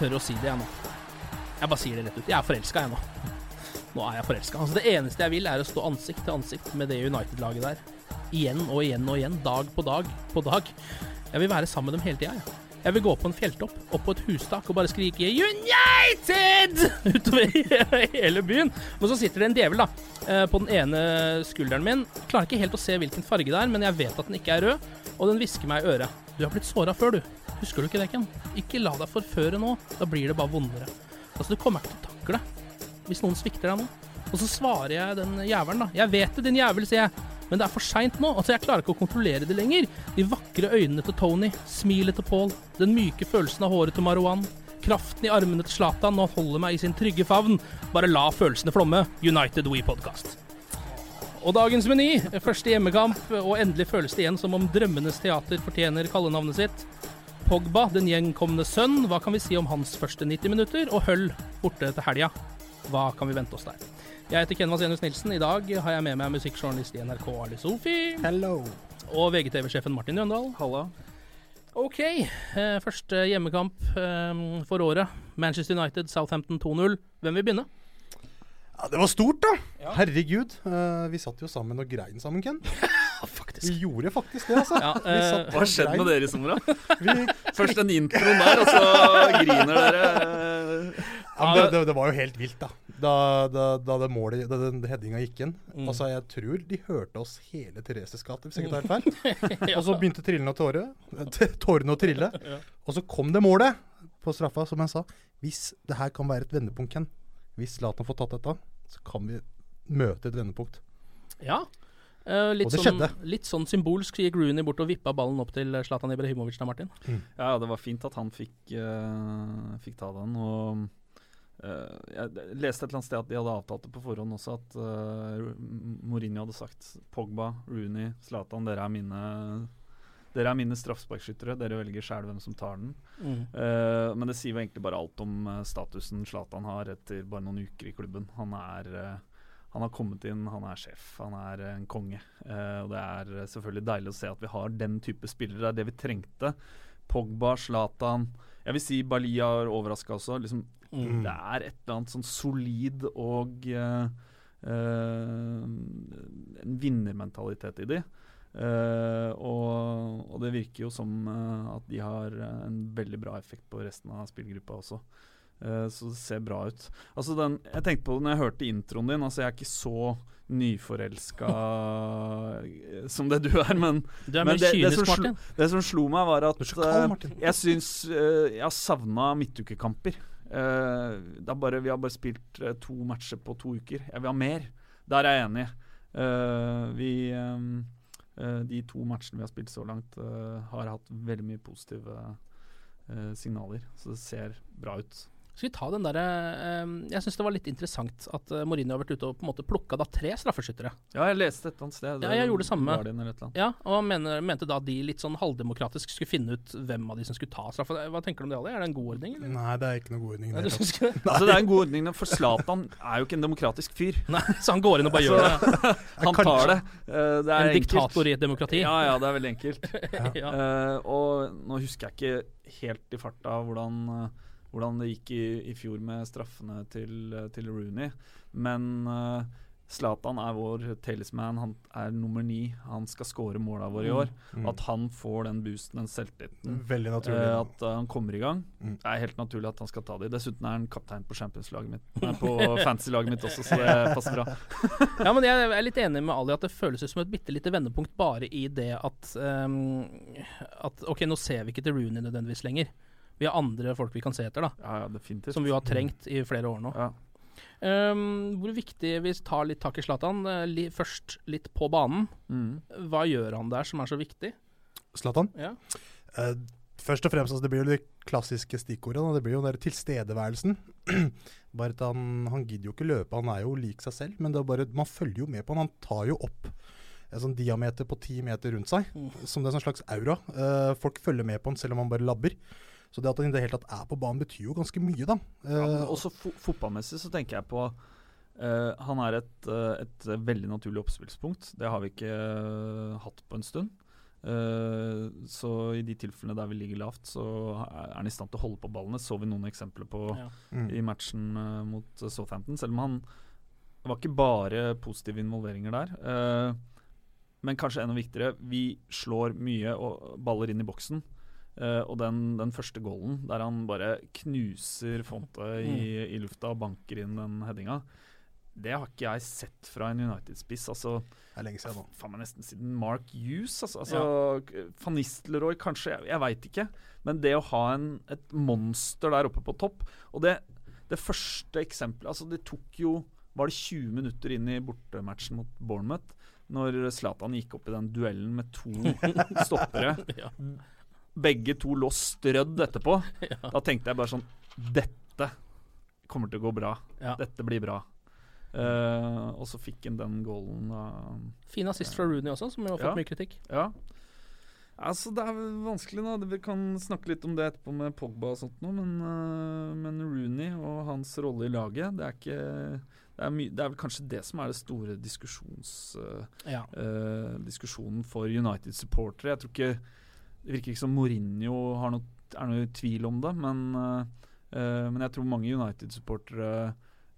Tør å si det, jeg nå. Jeg bare sier det rett ut. Jeg er forelska, jeg nå. Nå er jeg forelska. Altså, det eneste jeg vil, er å stå ansikt til ansikt med det United-laget der. Igjen og igjen og igjen. Dag på dag på dag. Jeg vil være sammen med dem hele tida, jeg. Jeg vil gå på en fjelltopp, opp på et hustak og bare skrike 'United!' utover hele byen. Men så sitter det en djevel da, eh, på den ene skulderen min. Klarer ikke helt å se hvilken farge det er, men jeg vet at den ikke er rød, og den hvisker meg i øret. Du har blitt såra før, du. Husker du ikke det, Ken? Ikke la deg forføre nå. Da blir det bare vondere. Altså, du kommer ikke til å takle hvis noen svikter deg nå. Og så svarer jeg den jævelen, da. Jeg vet det, din jævel, sier jeg. Men det er for seint nå. Altså, jeg klarer ikke å kontrollere det lenger. De vakre øynene til Tony, smilet til Paul, den myke følelsen av håret til Marwan, kraften i armene til Zlatan nå holder meg i sin trygge favn. Bare la følelsene flomme. United We Podcast. Og dagens meny. Første hjemmekamp, og endelig føles det igjen som om drømmenes teater fortjener kallenavnet sitt. Pogba, den gjenkomne sønn. Hva kan vi si om hans første 90 minutter? Og Høll borte til helga. Hva kan vi vente oss der? Jeg heter Ken Enus Nilsen. I dag har jeg med meg musikkjournalist i NRK Ali Sofi. Hello. Og VGTV-sjefen Martin Jøndal. Halla. OK. Eh, første hjemmekamp eh, for året. Manchester United, Southampton 2-0. Hvem vil begynne? Ja, Det var stort, da. Herregud. Eh, vi satt jo sammen og grein sammen, Ken. Vi gjorde faktisk det, altså. Ja, Vi eh, Hva har skjedd med dere i sommer, da? Vi, Først den introen der, og så griner dere. ja, men det, det, det var jo helt vilt, da. Da, da, da det målet, da den headinga gikk inn. Mm. Altså, Jeg tror de hørte oss hele Thereses gate, hvis jeg ikke tar helt feil. Og så begynte trillene å tåre. Tårene å trille. Og så kom det målet på straffa, som jeg sa. Hvis det her kan være et vendepunkt, Ken, hvis Zlatan får tatt dette, så kan vi møte et vendepunkt. Ja. Eh, litt, Og det sånn, skjedde. litt sånn symbolsk gikk Rooney bort og vippa ballen opp til Zlatan Ibrahimovic da, Martin. Ja, det var fint at han fikk, uh, fikk ta den. Og uh, jeg leste et eller annet sted at de hadde avtalt det på forhånd også, at eh, Mourinho hadde sagt Pogba, Rooney, Zlatan, dere er mine dere er mine straffesparkskyttere. Dere velger sjæl hvem som tar den. Eh, men det sier jo egentlig bare alt om uh, statusen Zlatan har etter bare noen uker i klubben. Han er eh, han har kommet inn, han er sjef, han er eh, en konge. Eh, og det er eh, selvfølgelig deilig å se at vi har den type spillere. Det er det vi trengte. Pogba, Zlatan Jeg vil si Balia har overraska også. Liksom, Mm. Det er et eller annet sånn solid og eh, eh, En vinnermentalitet i de. Eh, og, og det virker jo som at de har en veldig bra effekt på resten av spillgruppa også. Eh, så det ser bra ut. Altså den, jeg tenkte på det når jeg hørte introen din. Altså Jeg er ikke så nyforelska som det du er, men Du er men det, det, kynisk, som slo, det som slo meg, var at kald, eh, jeg syns eh, Jeg har savna midtukekamper. Det bare, vi har bare spilt to matcher på to uker. Jeg vil ha mer. Der er jeg enig. Vi De to matchene vi har spilt så langt, har hatt veldig mye positive signaler. Så det ser bra ut. Skal vi ta den derre eh, Jeg syns det var litt interessant at eh, Mourinho har vært ute og på en måte plukka da tre straffeskyttere. Ja, jeg leste et eller annet sted. Ja, jeg gjorde det samme. Ja, og mener, mente da de litt sånn halvdemokratisk skulle finne ut hvem av de som skulle ta straffa. Hva tenker du om det, Ali? Er det en god ordning? Eller? Nei, det er ikke noe god ordning. Nei, det ikke? Altså, det er en god ordning, for Zlatan er jo ikke en demokratisk fyr. Nei, så han går inn og bare gjør det. Han tar det. Eh, det er En enkelt. diktator i et demokrati. Ja, ja, det er veldig enkelt. Ja. uh, og nå husker jeg ikke helt i farta hvordan, eh, hvordan det gikk i, i fjor med straffene til, til Rooney, men eh, Zlatan er vår talisman. Han er nummer ni. Han skal skåre måla våre i år. Mm. At han får den boosten, den selvtilliten. Veldig naturlig. eh, at eh, han kommer i gang. Mm. Det er helt naturlig at han skal ta det. Dessuten er han kaptein på Champions-laget mitt. Nei, på fantasy-laget mitt også, så det passer bra. Ja, men jeg er litt enig med Ali at det føles som et bitte lite vendepunkt bare i det at, um, at Ok, nå ser vi ikke til Rooney nødvendigvis lenger. Vi har andre folk vi kan se etter, da. Ja, ja, definitivt. Som vi jo har trengt i flere år nå. Ja. Um, hvor viktig Vi tar litt tak i Zlatan. eh, li, først litt på banen. Mm. Hva gjør han der som er så viktig? Zlatan? Ja. Uh, først og fremst, altså, det blir jo det klassiske stikkordet. Da. Det blir jo den der tilstedeværelsen. bare at han, han gidder jo ikke løpe, han er jo lik seg selv. Men det er bare, man følger jo med på han. Han tar jo opp en sånn diameter på ti meter rundt seg. Som det er en slags aura. Uh, folk følger med på han selv om han bare labber. Så det at han i det hele tatt er på banen, betyr jo ganske mye, da. Ja, Eh, også fo fotballmessig så tenker jeg på uh, Han er et, uh, et veldig naturlig oppspillspunkt. Det har vi ikke uh, hatt på en stund. Eh, så i de tilfellene der vi ligger lavt, så er han i stand til å holde på ballene. Så vi noen eksempler på Ja. Mm. i matchen mot Southampton. Selv om han var ikke bare positive involveringer der. eh, men kanskje enda viktigere, vi slår mye og baller inn i boksen. Eh, og den, den første goalen, der han bare knuser Fonte i, i lufta og banker inn den headinga, det har ikke jeg sett fra en United-spiss. Altså, det er lenge siden nå. faen meg nesten siden Mark Hughes. Altså, altså Van Nistelrooy, kanskje. Jeg, jeg veit ikke. Men det å ha en, et monster der oppe på topp Og det, det første eksempelet altså Det tok jo Var det 20 minutter inn i bortematchen mot Bournemouth? Når Zlatan gikk opp i den duellen med to stoppere. Ja. Begge to lå strødd etterpå. Da tenkte jeg bare sånn Dette kommer til å gå bra. Ja. Dette blir bra. Uh, og så fikk han den goalen Uh, Fin assist fra Rooney også, som jo har fått Ja. mye kritikk. Ja. Altså, det er vanskelig, da. Vi kan snakke litt om det etterpå med Pogba og sånt noe, men, uh, men Rooney og hans rolle i laget, det er ikke det er, det er vel kanskje det som er det store diskusjons, eh, Ja. diskusjonen for United-supportere. Jeg tror ikke Det virker ikke som Mourinho har noe, er noe tvil om det, men, eh, men jeg tror mange United-supportere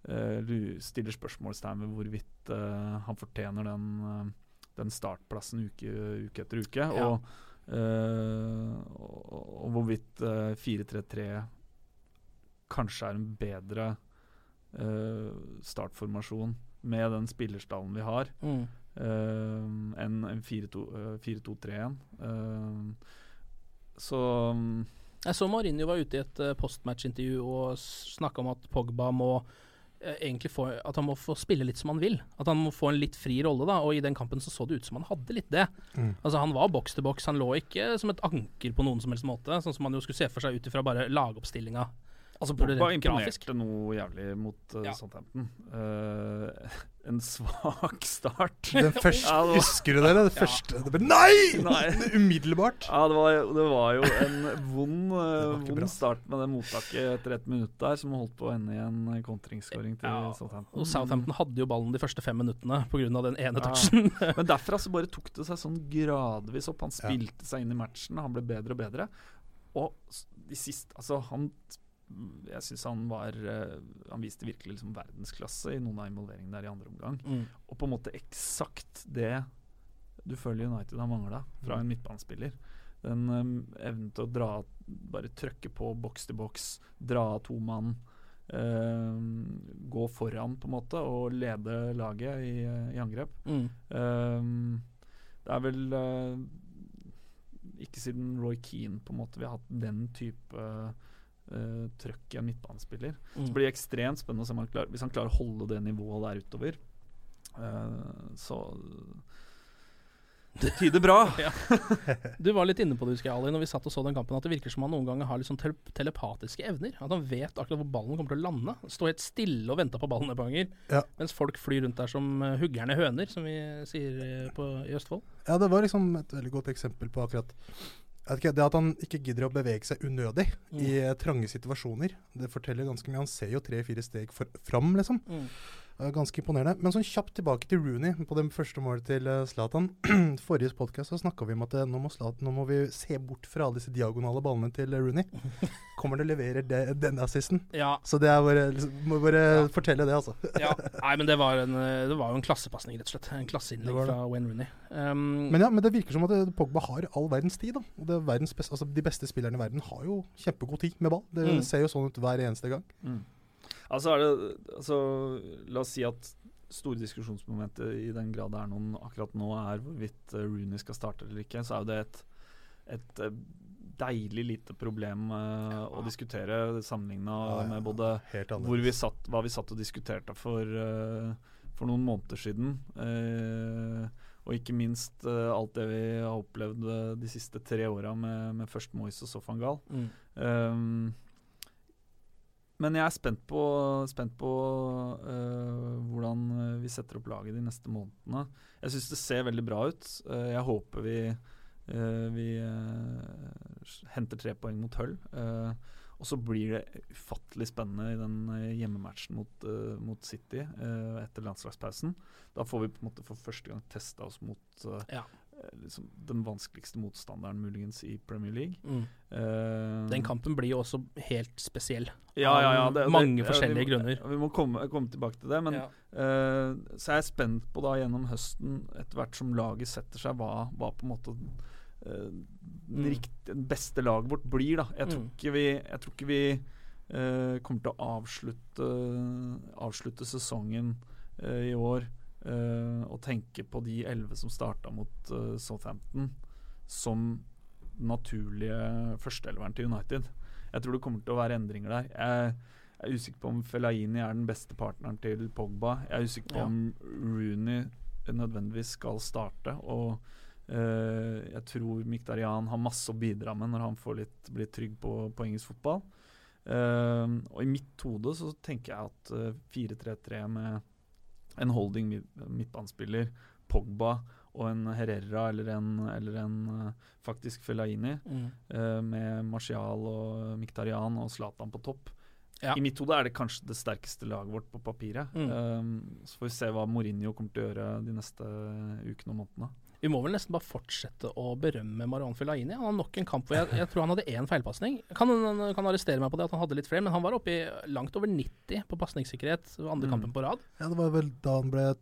uh, stiller spørsmålstegn ved hvorvidt uh, han fortjener den, den startplassen uke, uke etter uke. Ja. Og, og, og hvorvidt eh, 4-3-3 kanskje er en bedre startformasjon med den spillerstallen vi har, Mm. Eh, enn en 4-2 eh, 4-2-3-1. Eh, så mm, Jeg så Mourinho var ute i et postmatch-intervju og snakka om at Pogba må egentlig få At han må få spille litt som han vil. At han må få en litt fri rolle, da. Og i den kampen så så det ut som han hadde litt det. Mm. Altså Han var boks til boks, han lå ikke som et anker på noen som helst måte. Sånn som man jo skulle se for seg ut ifra bare lagoppstillinga. Altså Pogba grafisk. imponerte noe jævlig mot uh, Ja. Southampton. Uh, en svak start. Den første, Ja, var- Husker du det? Det første det ble, Nei! Nei. Umiddelbart. Ja, det var, det var jo en vond, eh, vond start med det mottaket etter ett minutt der, som holdt på å ende i en kontringsskåring til Ja, Southampton. Og Southampton hadde jo ballen de første fem minuttene pga. den ene Ja. touchen. Men derfra så bare tok det seg sånn gradvis opp. Han Ja. spilte seg inn i matchen, han ble bedre og bedre. Og de siste Altså, han Jeg syns han var eh, Han viste virkelig liksom verdensklasse i noen av involveringene der i andre omgang. Mm. Og på en måte eksakt det du føler United har mangla fra en midtbanespiller. Den um, evnen til å dra Bare trøkke på boks til boks, dra av to mann. Um, gå foran, på en måte, og lede laget i, i angrep. Mm. Um, det er vel uh, ikke siden Roy Keane på en måte vi har hatt den type uh, trøkk i en midtbanespiller. Mm. Så blir det ekstremt spennende å se om han klarer, hvis han klarer å holde det nivået der utover. Uh, så Det tyder bra. ja. Du var litt inne på det, husker jeg, Ali, når vi satt og så den kampen, at det virker som han noen ganger har litt sånn tele telepatiske evner. At han vet akkurat hvor ballen kommer til å lande. Stå helt stille og vente på ballen et par ganger. Ja. Mens folk flyr rundt der som uh, huggerne høner, som vi sier uh, på, i Østfold. Ja, det var liksom et veldig godt eksempel på akkurat Det at han ikke gidder å bevege seg unødig Mm. i trange situasjoner, det forteller ganske mye. Han ser jo tre-fire steg for, fram, liksom. Mm. Eh, Ganske imponerende. Men sånn kjapt tilbake til Rooney på det første målet til eh, Zlatan. Forrige podkast snakka vi om at eh, nå må, Zlatan, nå må vi se bort fra alle disse diagonale ballene til Rooney. Kommer til å levere de, denne assisten? Ja. Så det er bare, liksom, må bare fortelle det, altså. ja. Nei, men det var, en, det var jo en klassepasning, rett og slett. En klasseinnlegg fra Wayne Rooney. Um, Men ja, men det virker som at Pogba har all verdens tid. da. Og det er verdens best, altså, de beste spillerne i verden har jo kjempegod tid med ball. Det Mm. ser jo sånn ut hver eneste gang. Mm. Altså er det altså, La oss si at store diskusjonsmomentet, i den grad det er noen akkurat nå, er hvorvidt eh, Rooney skal starte eller ikke, så er jo det et, et eh, deilig lite problem eh, å diskutere, sammenligna Ja, ja, med både hvor vi satt, hva vi satt og diskuterte for, uh, for noen måneder siden. Uh, og ikke minst alt det vi har opplevd de siste tre åra med, med først Moyes og så van Gaal. mm. Um, men jeg er spent på, spent på uh, hvordan øh, vi setter opp laget de neste månedene. Jeg syns det ser veldig bra ut. Uh, jeg håper vi, uh, vi henter tre poeng mot Hull. Uh, og så blir det ufattelig spennende i den hjemmematchen mot, mot City etter landslagspausen. Da får vi på en måte for første gang testa oss mot Ja. Eh, liksom den vanskeligste motstanderen muligens i Premier League. Mm. Uh, Den kampen blir jo også helt spesiell. ja, ja, ja, Av mange det- forskjellige vi, grunner. Vi må komme, komme tilbake til det. Men eh, så er jeg spent på da gjennom høsten, etter hvert som laget setter seg, hva, hva på en måte uh, Mm. rikt- det beste laget vårt blir. da Jeg tror Mm. ikke vi, jeg tror ikke vi kommer til å avslutte, avslutte sesongen i år eh, og tenke på de elleve som starta mot uh, Southampton, som naturlige førsteelveren til United. Jeg tror det kommer til å være endringer der. Jeg er usikker på om Fellaini er den beste partneren til Pogba. Jeg er usikker på Ja. om Rooney nødvendigvis skal starte. Og uh, jeg tror Miktarian har masse å bidra med når han får litt, blir trygg på, på engelsk fotball. Og i mitt hode så tenker jeg at eh, 4-3-3 med en holding mid- midtbanespiller, Pogba og en Herrera eller en, eller en eh, faktisk Fellaini, Mm. uh, med Martial og Miktarian og Zlatan på topp. Ja. I mitt hode er det kanskje det sterkeste laget vårt på papiret. Mm. Um, så får vi se hva Mourinho kommer til å gjøre de neste ukene og månedene. Vi må vel nesten bare fortsette å berømme Marwan Filaini. Han har nok en kamp hvor jeg, jeg tror han hadde én feilpasning. Kan, kan arrestere meg på det at han hadde litt flere, men han var oppe i langt over 90 på pasningssikkerhet andre Mm. kampen på rad. Ja, Det var vel da han ble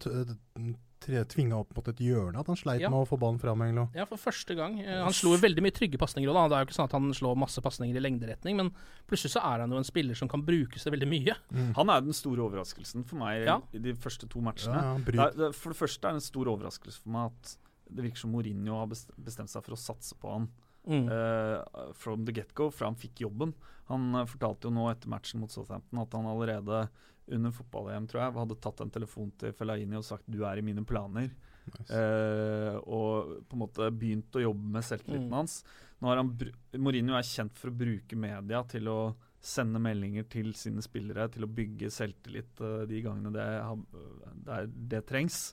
tvinga opp mot et hjørne, at han sleit Ja. med å få ballen fram. egentlig. Ja, for første gang. Eh, Han slo veldig mye trygge pasninger òg, da. Det er jo ikke sånn at han slår masse pasninger i lengderetning, men plutselig så er han jo en spiller som kan brukes til veldig mye. Han er den store overraskelsen for meg Ja. i de første to matchene. Ja, han det er, det, for det første er det en stor overraskelse for meg at det virker som Mourinho har bestemt seg for å satse på han Mm. Uh, from the get-go, fra han fikk jobben. Han eh, fortalte jo nå etter matchen mot Southampton at han allerede under fotball-EM tror jeg, hadde tatt en telefon til Fellaini og sagt 'du er i mine planer'. Eh, og på en måte begynt å jobbe med selvtilliten Mm. hans. Nå har han br Mourinho er kjent for å bruke media til å sende meldinger til sine spillere, til å bygge selvtillit de gangene det, har- det, er, det trengs.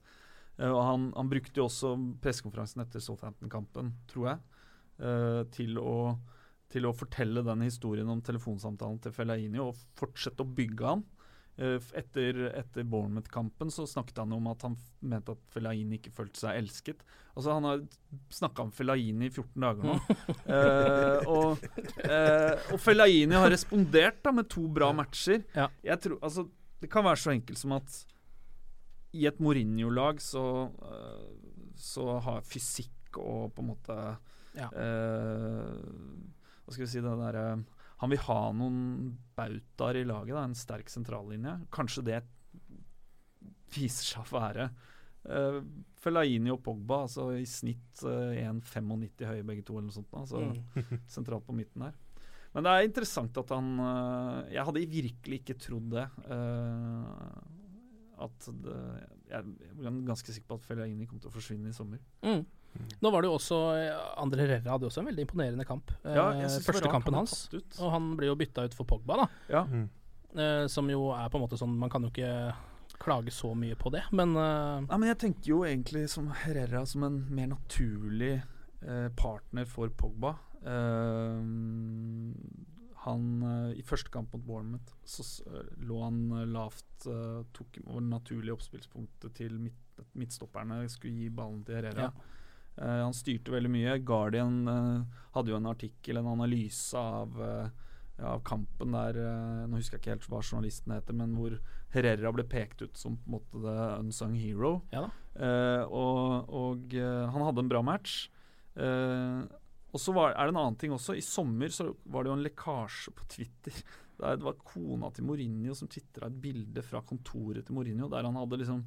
Eh, og han, han brukte jo også pressekonferansen etter Southampton-kampen, tror jeg, eh, til, å, til å fortelle den historien om telefonsamtalen til Fellaini og fortsette å bygge han. Eh, etter, etter Bournemouth-kampen så snakket han om at han mente at Fellaini ikke følte seg elsket. Altså Han har snakka om Fellaini i 14 dager nå. Eh, og, eh, og Fellaini har respondert da med to bra matcher. Ja. Jeg tror, altså Det kan være så enkelt som at i et Mourinho-lag så, eh, så har fysikk og på en måte Ja. eh, Hva skal vi si det derre Han vil ha noen bautaer i laget, da, en sterk sentrallinje. Kanskje det viser seg å være uh, Fellaini og Pogba, altså i snitt uh, 1,95 høye begge to, eller noe sånt. Altså Mm. sentralt på midten der. Men det er interessant at han eh, Jeg hadde virkelig ikke trodd det. eh, at det, jeg, jeg er ganske sikker på at Fellaini kommer til å forsvinne i sommer. Mm. Nå var det jo også André Herrera hadde jo også en veldig imponerende kamp. Ja, Eh, det Første kampen han hans. Og han ble jo bytta ut for Pogba, da. Ja. Mm. Eh, som jo er på en måte sånn Man kan jo ikke klage så mye på det, men uh, Nei, men jeg tenker jo egentlig som Herrera som en mer naturlig eh, partner for Pogba. Eh, han eh, I første kamp mot Bournemouth så eh, lå han eh, lavt, tok over det naturlige oppspillspunktet til midt, midtstopperne, skulle gi ballen til Herrera. Eh, han styrte veldig mye. Guardian uh, hadde jo en artikkel, en analyse av, uh, ja, av kampen der Nå husker jeg ikke helt hva journalisten heter, men hvor Herrera ble pekt ut som på en måte the unsung hero. Ja og og han hadde en bra match. Og så var, er det en annen ting også. I sommer så var det jo en lekkasje på Twitter. Der det var kona til Mourinho som tvitra et bilde fra kontoret til Mourinho, der han hadde liksom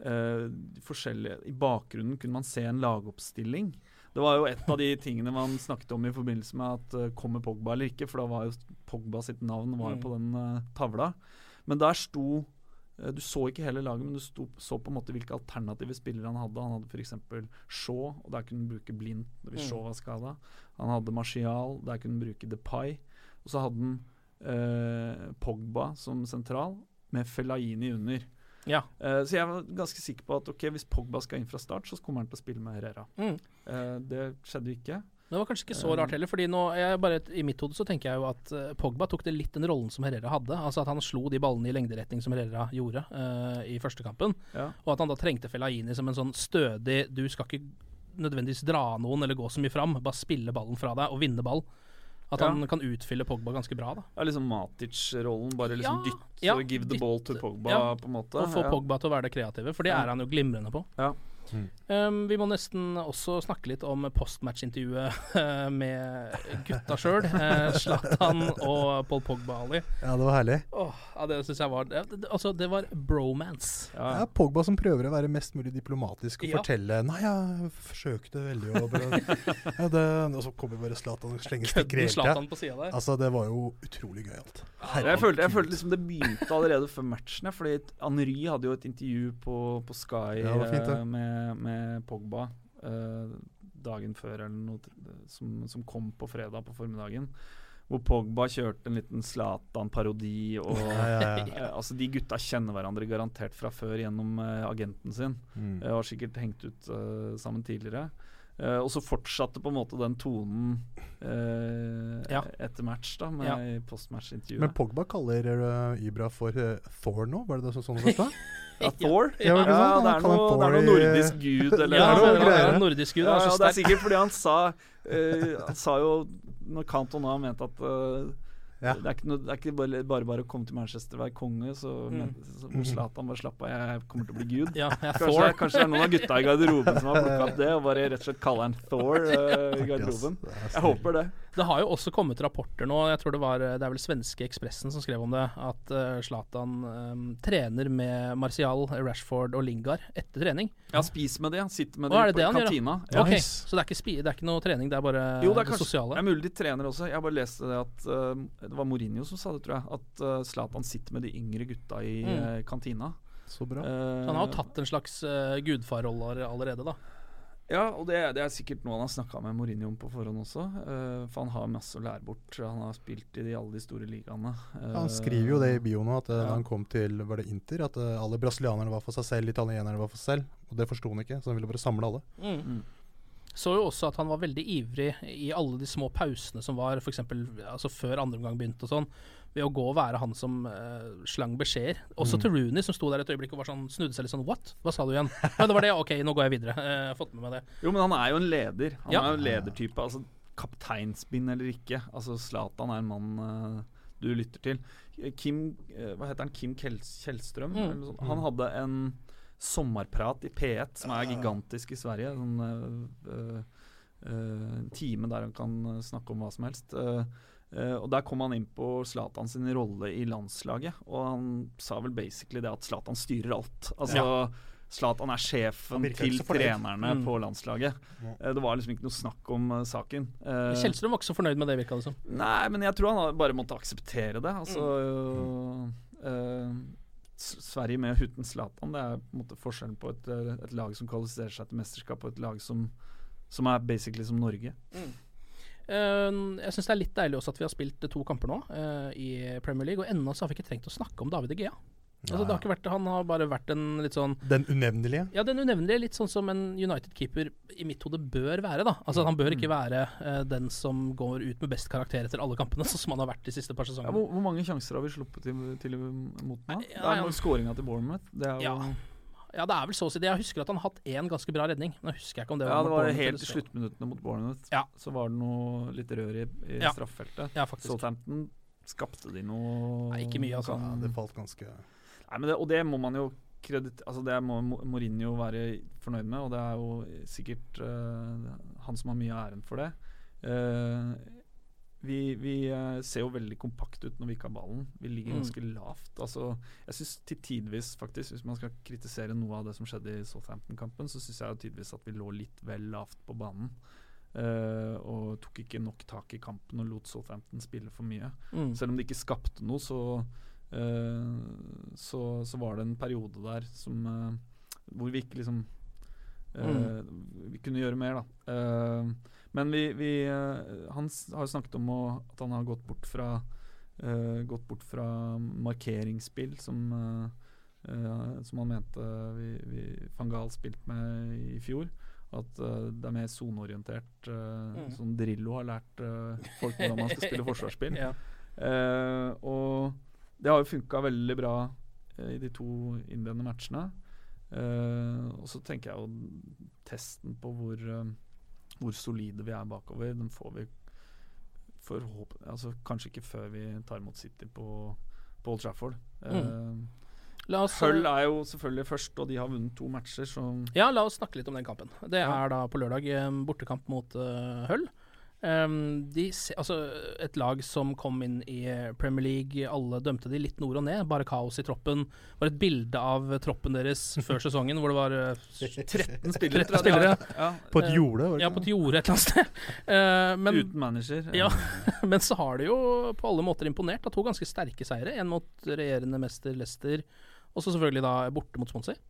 eh, forskjellige I bakgrunnen kunne man se en lagoppstilling. Det var jo et av de tingene man snakket om i forbindelse med at eh, kommer Pogba eller ikke, for da var jo Pogba sitt navn var jo Mm. på den eh, tavla. Men der sto Du så ikke hele laget, men du sto, så på en måte hvilke alternative spillere han hadde. Han hadde f.eks. Shaw, og der kunne han bruke Blind hvis Mm. Shaw var skada. Han hadde Martial, der kunne han bruke Depay. Og så hadde han eh, Pogba som sentral, med Fellaini under. Ja. Eh, så jeg var ganske sikker på at ok, hvis Pogba skal inn fra start, så kommer han til å spille med Herrera. Mm. Eh, det skjedde jo ikke. Det var kanskje ikke så rart heller, fordi nå, bare, i mitt hode så tenker jeg jo at eh, Pogba tok det litt den rollen som Herrera hadde. Altså at han slo de ballene i lengderetning som Herrera gjorde uh, i første kampen. Ja. Og at han da trengte Fellaini som en sånn stødig Du skal ikke nødvendigvis dra noen eller gå så mye fram, bare spille ballen fra deg og vinne ball. At Ja. han kan utfylle Pogba ganske bra, da. Ja, liksom Matic-rollen. Bare liksom Ja, dytte, ja, give the ball to Pogba, på en måte. Og få. Pogba til å være det kreative, for det er han jo glimrende på. Ja. Um, vi må nesten også snakke litt om postmatch-intervjuet uh, med gutta sjøl. Zlatan og Paul Pogba, Ali. Ja, det var herlig. Oh, ja, det syns jeg var det, det, Altså, det var bromance. Ja, Pogba som prøver å være mest mulig diplomatisk og Ja. fortelle Nei, jeg forsøkte veldig å ja, det, Og så kommer bare Zlatan og slenger stikker helt der. Altså, det var jo utrolig gøyalt. Jeg følte, jeg følte liksom det begynte allerede før matchen. ja, Fordi Henry hadde jo et intervju på, på Sky Ja, det var fint, det. eh, med, med Pogba eh, dagen før, eller noe som, som kom på fredag på formiddagen. Hvor Pogba kjørte en liten Zlatan-parodi. Og Ja, ja, ja. eh, altså De gutta kjenner hverandre garantert fra før gjennom eh, agenten sin. Mm. Eh, har sikkert hengt ut eh, sammen tidligere. Eh, og så fortsatte på en måte den tonen uh, Ja. etter match, da, med Ja. i postmatch-intervjuet. Men Pogba kaller uh, Ibra for uh, Thor nå, var det det så, sånn å sa? Ja, Thor? Ja, ja, det sånn? det, er noe, det er noe nordisk gud, eller Ja, det er det noe nordisk gud. Ja, ja, det er sikkert fordi han sa Han sa jo Når Cantona mente at Ja. det, er ikke noe, det er ikke bare, bare bare å komme til Manchester og være konge, så, Mm. Zlatan bare slapp av. Jeg kommer til å bli gud. Ja, Kanskje, kanskje det er noen av gutta i garderoben som har plukka opp det og bare rett og slett kaller han Thor uh, i garderoben. Er Jeg håper det. Det har jo også kommet rapporter nå, jeg tror det var Det er vel svenske Ekspressen som skrev om det, at Zlatan uh, um, trener med Martial, Rashford og Lingard etter trening. Ja, spis med det. Sitt med det det på gjør, kantina. Ja. Okay. Så det er, ikke spi, det er ikke noe trening, det er bare Jo, det er det sosiale? Det er mulig de trener også. Jeg har bare lest det at uh, Det var Mourinho som sa det, tror jeg. At uh, Zlatan sitter med de yngre gutta i Mm. eh, kantina. Så bra. Eh, Så han har jo tatt en slags uh, gudfarrolle allerede, da. Ja, og det, det er sikkert noe han har snakka med Mourinho om på forhånd også. Uh, for han har masse å lære bort. Han har spilt i de, alle de store ligaene. eh, Han skriver jo det i bio nå, at uh, ja. han kom til var det Inter, at uh, alle brasilianerne var for seg selv, italienerne var for seg selv. Og det forsto han ikke, så han ville bare samle alle. Mm. Så jo også at han var veldig ivrig i alle de små pausene som var, f.eks. Altså før andre omgang begynte og sånn, ved å gå og være han som uh, slang beskjeder. Også Mm. til Rooney, som sto der et øyeblikk og var sånn, snudde seg litt sånn What? Hva sa du igjen? Ja, det var det, ok, nå går jeg videre. Uh, Jeg har fått med meg det. Jo, men han er jo en leder. Han Ja. er jo en ledertype. Altså, Kapteinsbind eller ikke. Altså, Zlatan er en mann uh, du lytter til. Kim Hva heter han? Kim Kjell Kjellstrøm? Mm. Han hadde en sommerprat i P1 som er gigantisk i Sverige. Sånn, en time der han kan snakke om hva som helst. Eh, eh, og Der kom han inn på Zlatan sin rolle i landslaget, og han sa vel basically det at Zlatan styrer alt. Altså Zlatan er sjefen til trenerne Mm. på landslaget. Ja. Eh, det var liksom ikke noe snakk om uh, saken. Eh, Kjellstrøm var ikke så fornøyd med det, virka det som. Nei, men jeg tror han bare måtte akseptere det. Altså Mm. Sverige med og uten Zlatan, det er på en måte forskjellen på et, et lag som kvalifiserer seg til mesterskap, og et lag som Som er basically som Norge. Eh, jeg syns det er litt deilig også at vi har spilt to kamper nå eh, i Premier League, og ennå så har vi ikke trengt å snakke om David Egea. Altså, det har ikke vært, han har bare vært en litt sånn Den unevnelige. Ja, den unevnelige. Litt sånn som en United-keeper i mitt hode bør være. da Altså Han bør ikke være eh, den som går ut med best karakter etter alle kampene, sånn som han har vært de siste par Ja, sesongene. hvor, hvor mange sjanser har vi sluppet til, til mot nå? ja, det er jo skåringa til Bournemouth. Det er jo, Ja. Ja, det er vel så å si det. Jeg husker at han hatt én ganske bra redning. Husker jeg ikke om det var ja, det var helt i sluttminuttene mot Bournemouth. Ja. Så var det noe litt rør i, i Ja. straffefeltet. Ja, faktisk. Southampton skapte de noe Nei, ikke mye, altså. Ja, det falt ganske Nei, men det, Og det må man jo kredit, altså det må Mo- Mourinho være fornøyd med, og det er jo sikkert uh, han som har mye av æren for det. Eh, vi vi eh, ser jo veldig kompakt ut når vi ikke har ballen. Vi ligger Mm. ganske lavt. Altså, jeg syns til tidvis, faktisk, hvis man skal kritisere noe av det som skjedde i Southampton-kampen, så syns jeg jo tidvis at vi lå litt vel lavt på banen. Uh, og tok ikke nok tak i kampen og lot Southampton spille for mye. Mm. Selv om det ikke skapte noe, så, uh, så, så var det en periode der som uh, hvor vi ikke liksom mm. Vi kunne gjøre mer, da. Eh, men vi, vi eh, Han har jo snakket om å, at han har gått bort fra eh, Gått bort fra markeringsspill som eh, Som han mente vi, vi van Gaal spilte med i fjor. At uh, det er mer soneorientert. Uh, Mm. Sånn Drillo har lært uh, folk hvordan man skal spille forsvarsspill. Ja. Og det har jo funka veldig bra i de to innledende matchene. Og så tenker jeg jo testen på hvor, hvor solide vi er bakover, den får vi altså, Kanskje ikke før vi tar imot City på, på Old Trafford. Mm. Uh, Hull er jo selvfølgelig først, og de har vunnet to matcher, så Ja, la oss snakke litt om den kampen. Det er da på lørdag eh, bortekamp mot uh, Hull. Um, de, altså, et lag som kom inn i eh, Premier League, alle dømte de litt nord og ned. Bare kaos i troppen. Var et bilde av troppen deres før sesongen hvor det var eh, 13 spillere. 13 spillere. Ja, På et Eh, jorde? Ja, på et jorde et eller annet sted. Uh, men, uten manager. ja, men så har de jo på alle måter imponert. Da, to ganske sterke seire. En mot regjerende mester Leicester, og så selvfølgelig da borte mot Swansea.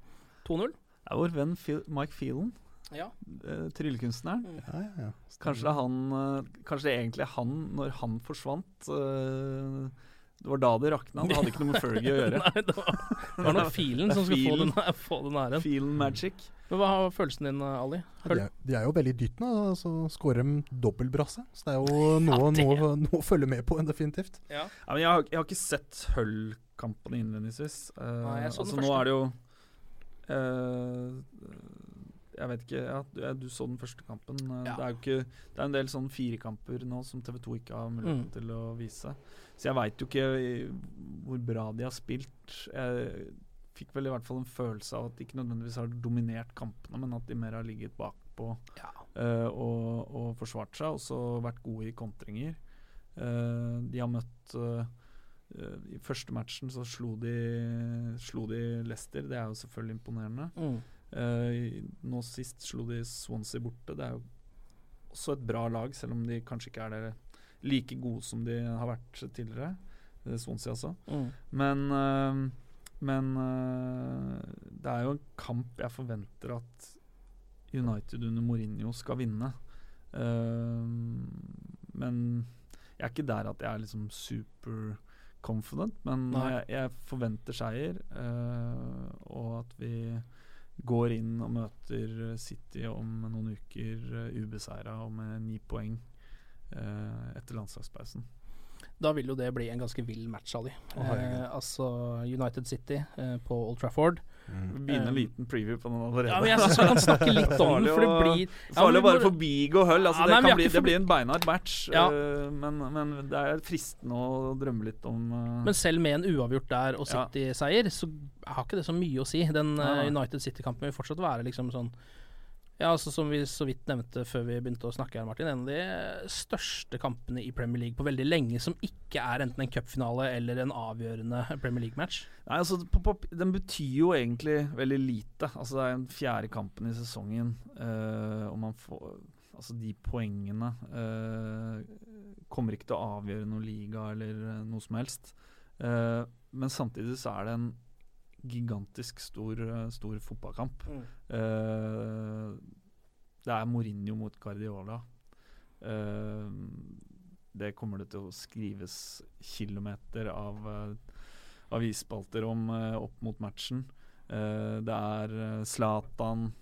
2-0. Det er vår venn Phil, Mike Phelan, Ja. eh, tryllekunstneren. Ja, ja, ja. Kanskje det er han eh, Kanskje det egentlig er han når han forsvant eh, Det var da det rakna. Det hadde ikke noe med Fergie å gjøre. Nei, det var, det var nok filen som skulle få den, få den æren. Filen magic. Men hva har følelsen din, Ali? Ja, de, er, de er jo veldig dyttende, nå så skårer de dobbeltbrasse. Så det er jo noe, det- noe, noe å følge med på, definitivt. Ja. Ja, men jeg, har, jeg har ikke sett Hull-kampene innledningsvis. Uh, Nei, jeg så den altså, nå er det jo eh, Jeg vet ikke ja, du, du så den første kampen. Eh, Ja. Det er jo ikke Det er en del sånn firekamper nå som TV2 ikke har muligheten Mm. til å vise. Så jeg veit jo ikke hvor bra de har spilt. Jeg fikk vel i hvert fall en følelse av at de ikke nødvendigvis har dominert kampene, men at de mer har ligget bakpå Ja. uh, og, og forsvart seg, og så vært gode i kontringer. Uh, de har møtt uh, eh, I første matchen så slo de, slo de Leicester, det er jo selvfølgelig imponerende. Mm. Eh, nå sist slo de Swansea borte. Det er jo også et bra lag, selv om de kanskje ikke er like gode som de har vært tidligere. Eh, Swansea altså. Mm. Men, øh, men det er jo en kamp jeg forventer at United under Mourinho skal vinne. Eh, men jeg er ikke der at jeg er liksom super confident, men jeg, jeg forventer seier. eh, og at vi går inn og møter City om noen uker uh, ubeseira og med ni poeng eh, etter landslagspausen. Da vil jo det bli en ganske vill match, Ali. de. Oh, Eh, altså United City eh, på Old Trafford. Vi begynner en Um, liten preview på den allerede. Ja, men jeg synes vi kan snakke litt om den, for det blir ja, Farlig å bare forbigå Hull. Altså, Ja, det, bli, det blir en beinhard match, Ja. uh, men, men det er fristende å drømme litt om uh, Men selv med en uavgjort der og City-seier, så har ikke det så mye å si. Den eh. United City-kampen vil fortsatt være liksom sånn Ja, altså Som vi så vidt nevnte før vi begynte å snakke her, Martin. En av de største kampene i Premier League på veldig lenge som ikke er enten en cupfinale eller en avgjørende Premier League-match. Nei, altså, Den betyr jo egentlig veldig lite. Altså, det er den fjerde kampen i sesongen, Uh, og man får Altså, de poengene uh, kommer ikke til å avgjøre noen liga eller øh, noe som helst. Uh, men samtidig så er det en gigantisk stor, øh, stor fotballkamp. Eh, det er Mourinho mot Guardiola. Eh, det kommer det til å skrives kilometer av avisspalter om opp mot matchen. Det er Zlatan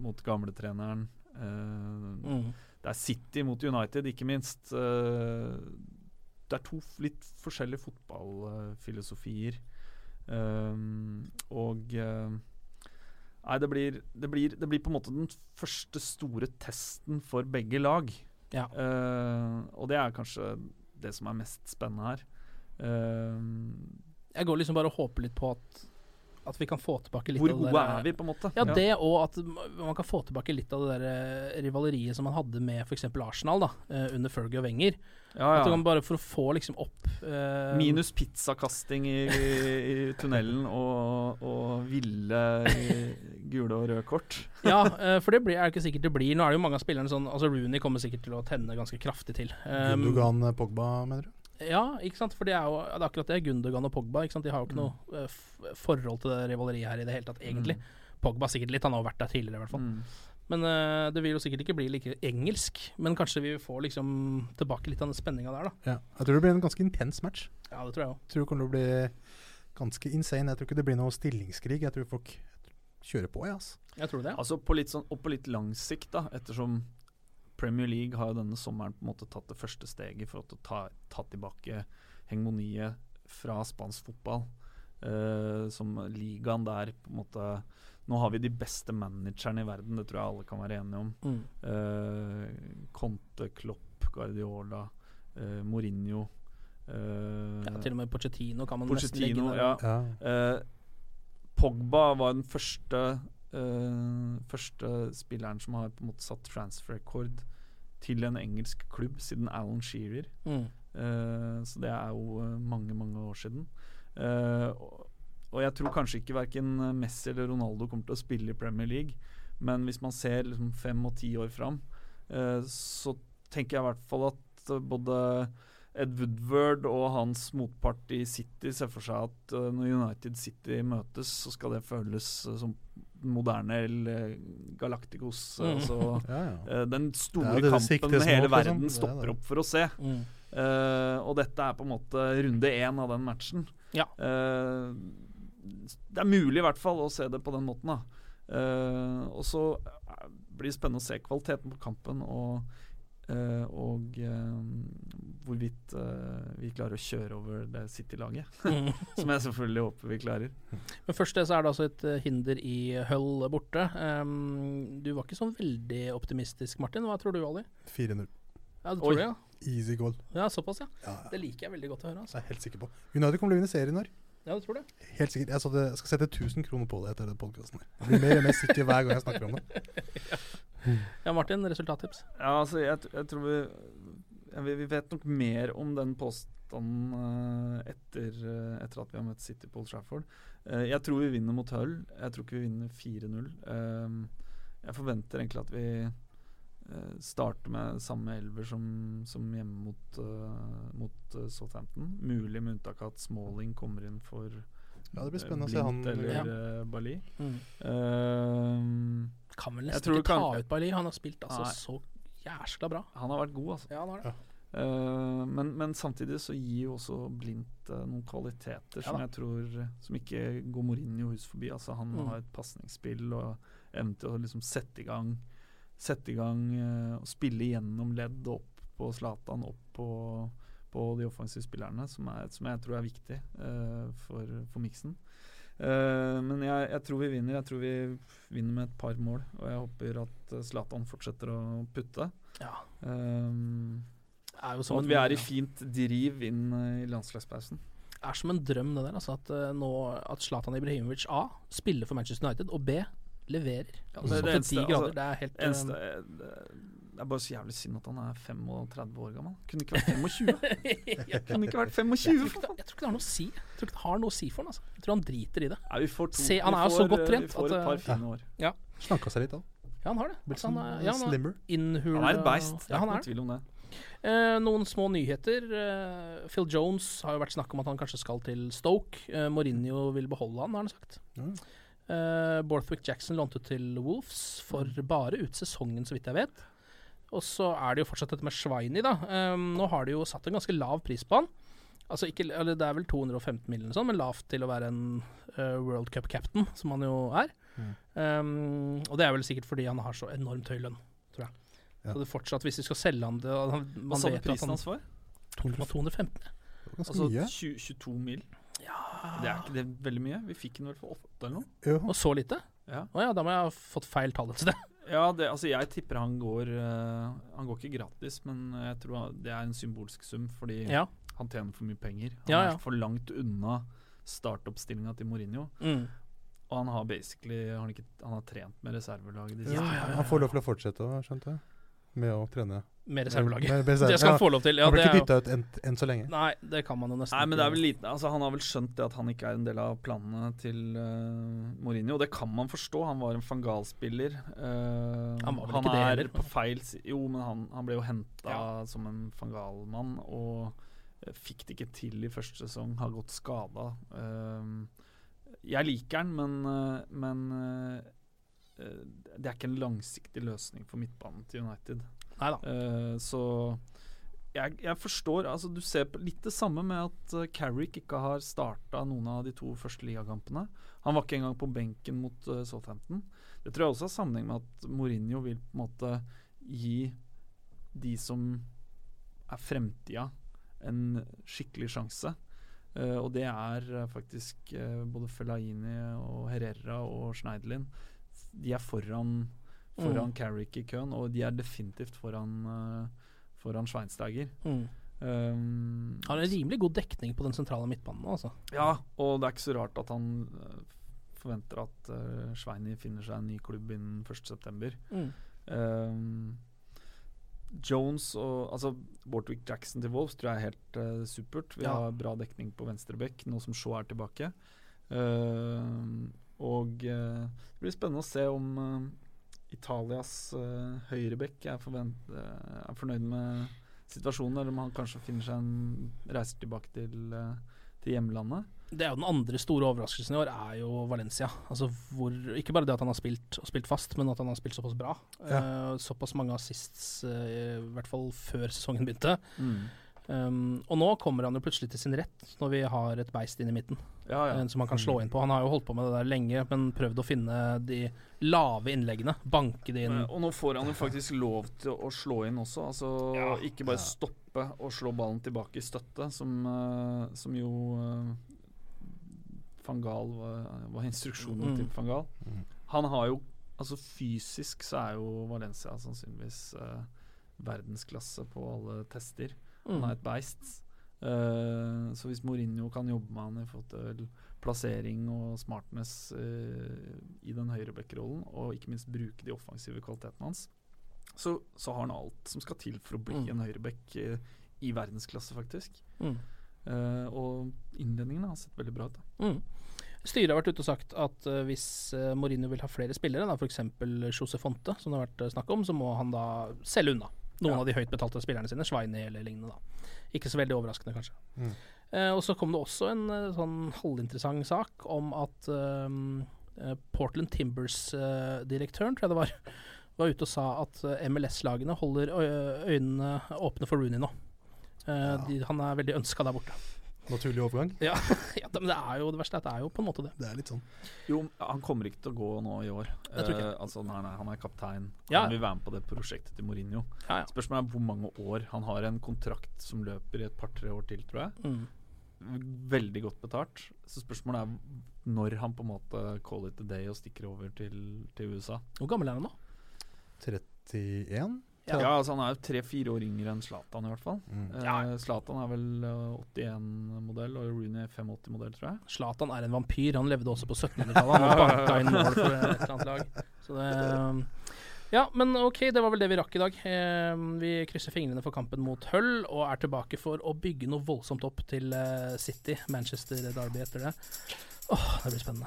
mot gamletreneren. Mm. Det er City mot United, ikke minst. det er to litt forskjellige fotballfilosofier. Og Nei, det blir, det, blir, det blir på en måte den første store testen for begge lag. Ja. Uh, og det er kanskje det som er mest spennende her. Uh, jeg går liksom bare og håper litt på at at vi kan få tilbake litt Hvor av det gode er vi, på en måte? Ja, det og at man kan få tilbake litt av det der eh, rivaleriet som man hadde med f.eks. Arsenal da, under Fergie og Wenger. Ja, ja. bare for å få liksom opp uh, Minus pizzakasting i, i, i tunnelen og, og ville gule og røde kort. ja, uh, for det blir, er det ikke sikkert det blir. Nå er det jo mange av spillerne sånn Altså Rooney kommer sikkert til å tenne ganske kraftig til. Um, Gundogan Pogba, mener du? Ja, ikke sant. For det er jo det er akkurat det. Gundogan og Pogba. Ikke sant? De har jo ikke mm. noe uh, forhold til det rivaleriet her i det hele tatt, egentlig. Mm. Pogba sikkert litt, han har jo vært der tidligere, i hvert fall. Mm. Men uh, det vil jo sikkert ikke bli like engelsk. Men kanskje vi får liksom tilbake litt av den spenninga der, da. Ja, jeg tror det blir en ganske intens match. Ja, det tror jeg òg. Tror det kommer til å bli ganske insane. Jeg tror ikke det blir noe stillingskrig. Jeg tror folk kjører på, jeg, altså. Jeg tror det. Altså på litt sånn, og på litt lang sikt, da, ettersom Premier League har jo denne sommeren på en måte tatt det første steget for å ta, ta tilbake hegemoniet fra spansk fotball. Uh, som ligaen der på en måte Nå har vi de beste managerne i verden, det tror jeg alle kan være enige om. Mm. Uh, Conte, Klopp, Guardiola, uh, Mourinho. ja, til og med Pochettino kan man Pochettino, nesten legge ned. Ja. Ja. Pogba var den første Uh, første spilleren som har på en måte satt transfer-rekord til en engelsk klubb siden Alan Shearer. Mm. Uh, så det er jo uh, mange, mange år siden. Og, og, jeg tror kanskje ikke verken Messi eller Ronaldo kommer til å spille i Premier League, men hvis man ser liksom fem og ti år fram, så tenker jeg i hvert fall at både Ed Woodward og hans motpart i City ser for seg at når United City møtes, så skal det føles som moderne Galacticos. Mm. Altså, ja, ja. Eh, den store det det kampen hele verden verden stopper opp for å se. Mm. Uh, og dette er på en måte runde én av den matchen. Ja. Uh, det er mulig i hvert fall å se det på den måten. da uh, Og så blir det spennende å se kvaliteten på kampen. Og Uh, og uh, hvorvidt uh, vi klarer å kjøre over det City-laget. Mm. som jeg selvfølgelig håper vi klarer. Men først det så er det altså et hinder i Hull borte. Um, du var ikke sånn veldig optimistisk, Martin. Hva tror du, Ali? 4-0. Ja, du tror det, ja? Easy goal. Ja, såpass, ja. ja. Det liker jeg veldig godt å høre. Altså. Jeg er helt sikker på. United kommer til å vinne serien i år. Ja, du tror det? Helt sikkert. Jeg, det, jeg skal sette 1000 kroner på det etter den podkasten. Jeg blir mer og mer sikker hver gang jeg snakker om det. ja, Martin, resultattips? Ja, altså, jeg, jeg tror vi, ja, vi, vi vet nok mer om den påstanden uh, etter, uh, etter, at vi har møtt City på Old Trafford. Uh, jeg tror vi vinner mot Hull. Jeg tror ikke vi vinner 4-0. jeg forventer egentlig at vi starte med samme elver som, som hjemme mot, uh, mot uh, Southampton. Mulig med unntak av at Smalling kommer inn for ja, det blir spennende å se han eller ja. uh, Bali. Mm. kan vel nesten ikke ta ut Bali. Han har spilt altså nei. så jæskla bra. Han har vært god, altså. Ja, han har det. Uh, men, men, samtidig så gir jo også Blindt uh, noen kvaliteter ja, som jeg tror Som ikke går Mourinho hus forbi. Altså Han mm. har et pasningsspill og evne til å liksom sette i gang sette i gang uh, og spille gjennom ledd opp på Zlatan, opp på, på de offensive spillerne, som, er, som, jeg tror er viktig uh, for, for miksen. Uh, men jeg, jeg, tror vi vinner. Jeg tror vi vinner med et par mål. Og jeg håper at Zlatan fortsetter å putte. Ja. Um, og at vi er i fint driv inn i landslagspausen. Det er som en drøm, det der. Altså at, nå, at Zlatan Ibrahimovic A spiller for Manchester United, og B leverer. Ja, det, det, eneste, grader, altså, det, er helt eneste, det, er bare så jævlig synd at han er 35 år gammel. Kunne ikke vært 25. Kunne ikke vært 25 jeg, tror ikke, jeg tror ikke det har noe å si Jeg tror ikke det har noe å si for han. Altså. Jeg tror han driter i det. Ja, vi får to, Se, han er jo så godt trent. Vi får et par fine år. Ja. Snakka seg litt av. Ja, han har det. Blitt sånn ja, slimmer. Han er et beist. Det er ikke noen tvil om det. Eh, noen små nyheter. Eh, Phil Jones har jo vært snakk om at han kanskje skal til Stoke. Eh, Mourinho vil beholde han, har han sagt. Mm. Uh, Borthwick Jackson lånte til Wolves for bare ut sesongen, så vidt jeg vet. Og så er det jo fortsatt dette med Schweini, da. Um, nå har de jo satt en ganske lav pris på han. Altså ikke, eller Det er vel 215 mill., sånn, men lavt til å være en uh, World Cup-captain, som han jo er. Mm. Um, og det er vel sikkert fordi han har så enormt høy lønn, tror jeg. Ja. Så det fortsatt, hvis vi skal selge han det Hva man sa du prisen han- hans var? 215. Ganske Altså mye. 20, 22 mil. Det er ikke det veldig mye? Vi fikk den vel for åtte eller noe? Jo. Og så lite? Ja. Å ja, da må jeg ha fått feil tall et sted. Ja, det, altså jeg tipper han går eh, Han går ikke gratis, men jeg tror det er en symbolsk sum fordi Ja. han tjener for mye penger. Han Ja, ja. er for langt unna startoppstillinga til Mourinho. Mm. Og han har basically Han har, ikke, han har trent med reservelaget de Ja, siste Han får lov til å fortsette skjønte jeg. Med å trene. Med reservelaget. Med- med reserve- Det skal han ja. få lov til. Ja, han blir ikke dytta ut enn en så lenge. Nei, det kan man jo nesten Nei, men det er vel liten altså Han har vel skjønt det at han ikke er en del av planene til uh, Mourinho. Og det kan man forstå. Han var en fangalspiller. Uh, Han var vel han ikke det er heller. på feil Jo, men han, han ble jo henta Ja. som en fangalmann og eh, fikk det ikke til i første sesong. Har gått skada. Uh, jeg liker han, men, men det er ikke en langsiktig løsning for midtbanen til United. Eh, så jeg, jeg forstår altså Du ser litt det samme med at uh, Carrick ikke har starta noen av de to første ligakampene. Han var ikke engang på benken mot uh, Southampton. Det tror jeg også har sammenheng med at Mourinho vil på en måte gi de som er fremtida, en skikkelig sjanse. Uh, og det er faktisk både Fellaini og Herrera og Schneiderlin. De er foran, foran Mm. Carrick i køen, og de er definitivt foran, uh, foran Schweinsteiger. Mm. Um, Har en rimelig god dekning på den sentrale midtbanen nå, altså. ja, og det er ikke så rart at han eh, forventer at uh, Sveini finner seg en ny klubb innen 1.9. Mm. Um, Jones og altså Bortwick Jackson til Wolves tror jeg er helt uh, supert. Vi Ja. har bra dekning på venstreback, nå som Shaw er tilbake. Uh, og uh, det blir spennende å se om Italias uh, høyrebekk er, eh, er fornøyd med situasjonen, eller om han kanskje finner seg en reiser tilbake til, uh, til hjemlandet. Det er jo Den andre store overraskelsen i år er jo Valencia. Altså hvor, Ikke bare det at han har spilt og spilt fast, men at han har spilt såpass bra. Ja. Uh, såpass mange assists, eh, i hvert fall før sesongen begynte. Mm. Um, og nå kommer han jo plutselig til sin rett, når vi har et beist inn i midten. Ja, ja. En som han kan slå inn på. Han har jo holdt på med det der lenge, men prøvd å finne de lave innleggene. Banke de inn. Eh, Og nå får han jo faktisk lov til å slå inn også. Altså Ikke bare stoppe og slå ballen tilbake i støtte, som, eh, som jo van Fangal var, var instruksjonen Mm. til Fangal. Mm. Han har jo Altså fysisk så er jo Valencia sannsynligvis eh, verdensklasse på alle tester. Han Mm. er et beist. Eh, så hvis Mourinho kan jobbe med han i forhold til plassering og smartness uh, i den høyrebekkerollen, og ikke minst bruke de offensive kvalitetene hans, så, så har han alt som skal til for å bli Mm. en høyrebekk uh, i verdensklasse, faktisk. Mm. Og innledningene har sett veldig bra ut. Mm. Styret har vært ute og sagt at hvis Mourinho vil ha flere spillere, f.eks. Jose Fonte, som det har vært snakk om, så må han da selge unna noen Ja. av de høyt betalte spillerne sine. Sveini eller lignende. da. Ikke så veldig overraskende, kanskje. Mm. Eh, og så kom det også en eh, sånn halvinteressant sak om at um, eh, Portland Timbers-direktøren, tror jeg det var, var ute og sa at eh, MLS-lagene holder øynene åpne for Rooney nå. Ja. de, han er veldig ønska der borte. Naturlig overgang. Ja, ja, men det er jo det verste er det er jo på en måte det. Det er litt sånn. Jo, han kommer ikke til å gå nå i år. Jeg tror ikke. Eh, altså, nei, nei, han er kaptein. Ja. Han vil være med på det prosjektet til Mourinho. Ja, ja. Spørsmålet er hvor mange år. Han har en kontrakt som løper i et par-tre år til, tror jeg. Mm. Veldig godt betalt. Så spørsmålet er når han på en måte call it a day og stikker over til, til USA. Hvor gammel er han nå? 31? Ja, altså Han er jo tre-fire år yngre enn Zlatan, i hvert fall. Mm. Eh, Zlatan er vel eh, 81-modell, og Rooney 85-modell, tror jeg. Zlatan er en vampyr. Han levde også på 1700-tallet. Han banka inn mål for et eller annet lag. Så det um, Ja, men ok, det var vel det vi rakk i dag. Eh, vi krysser fingrene for kampen mot Hull, og er tilbake for å bygge noe voldsomt opp til eh, City. Manchester Derby etter det. Åh, det blir spennende.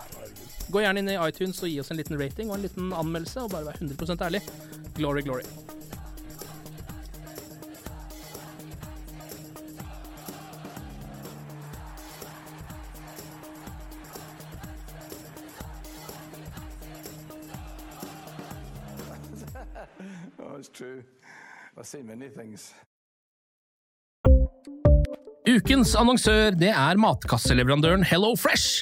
Gå gjerne inn i iTunes og gi oss en liten rating og en liten anmeldelse, og bare vær 100% ærlig. Glory, glory. Seen many things. Ukens annonsør det er matkasseleverandøren Hello Fresh.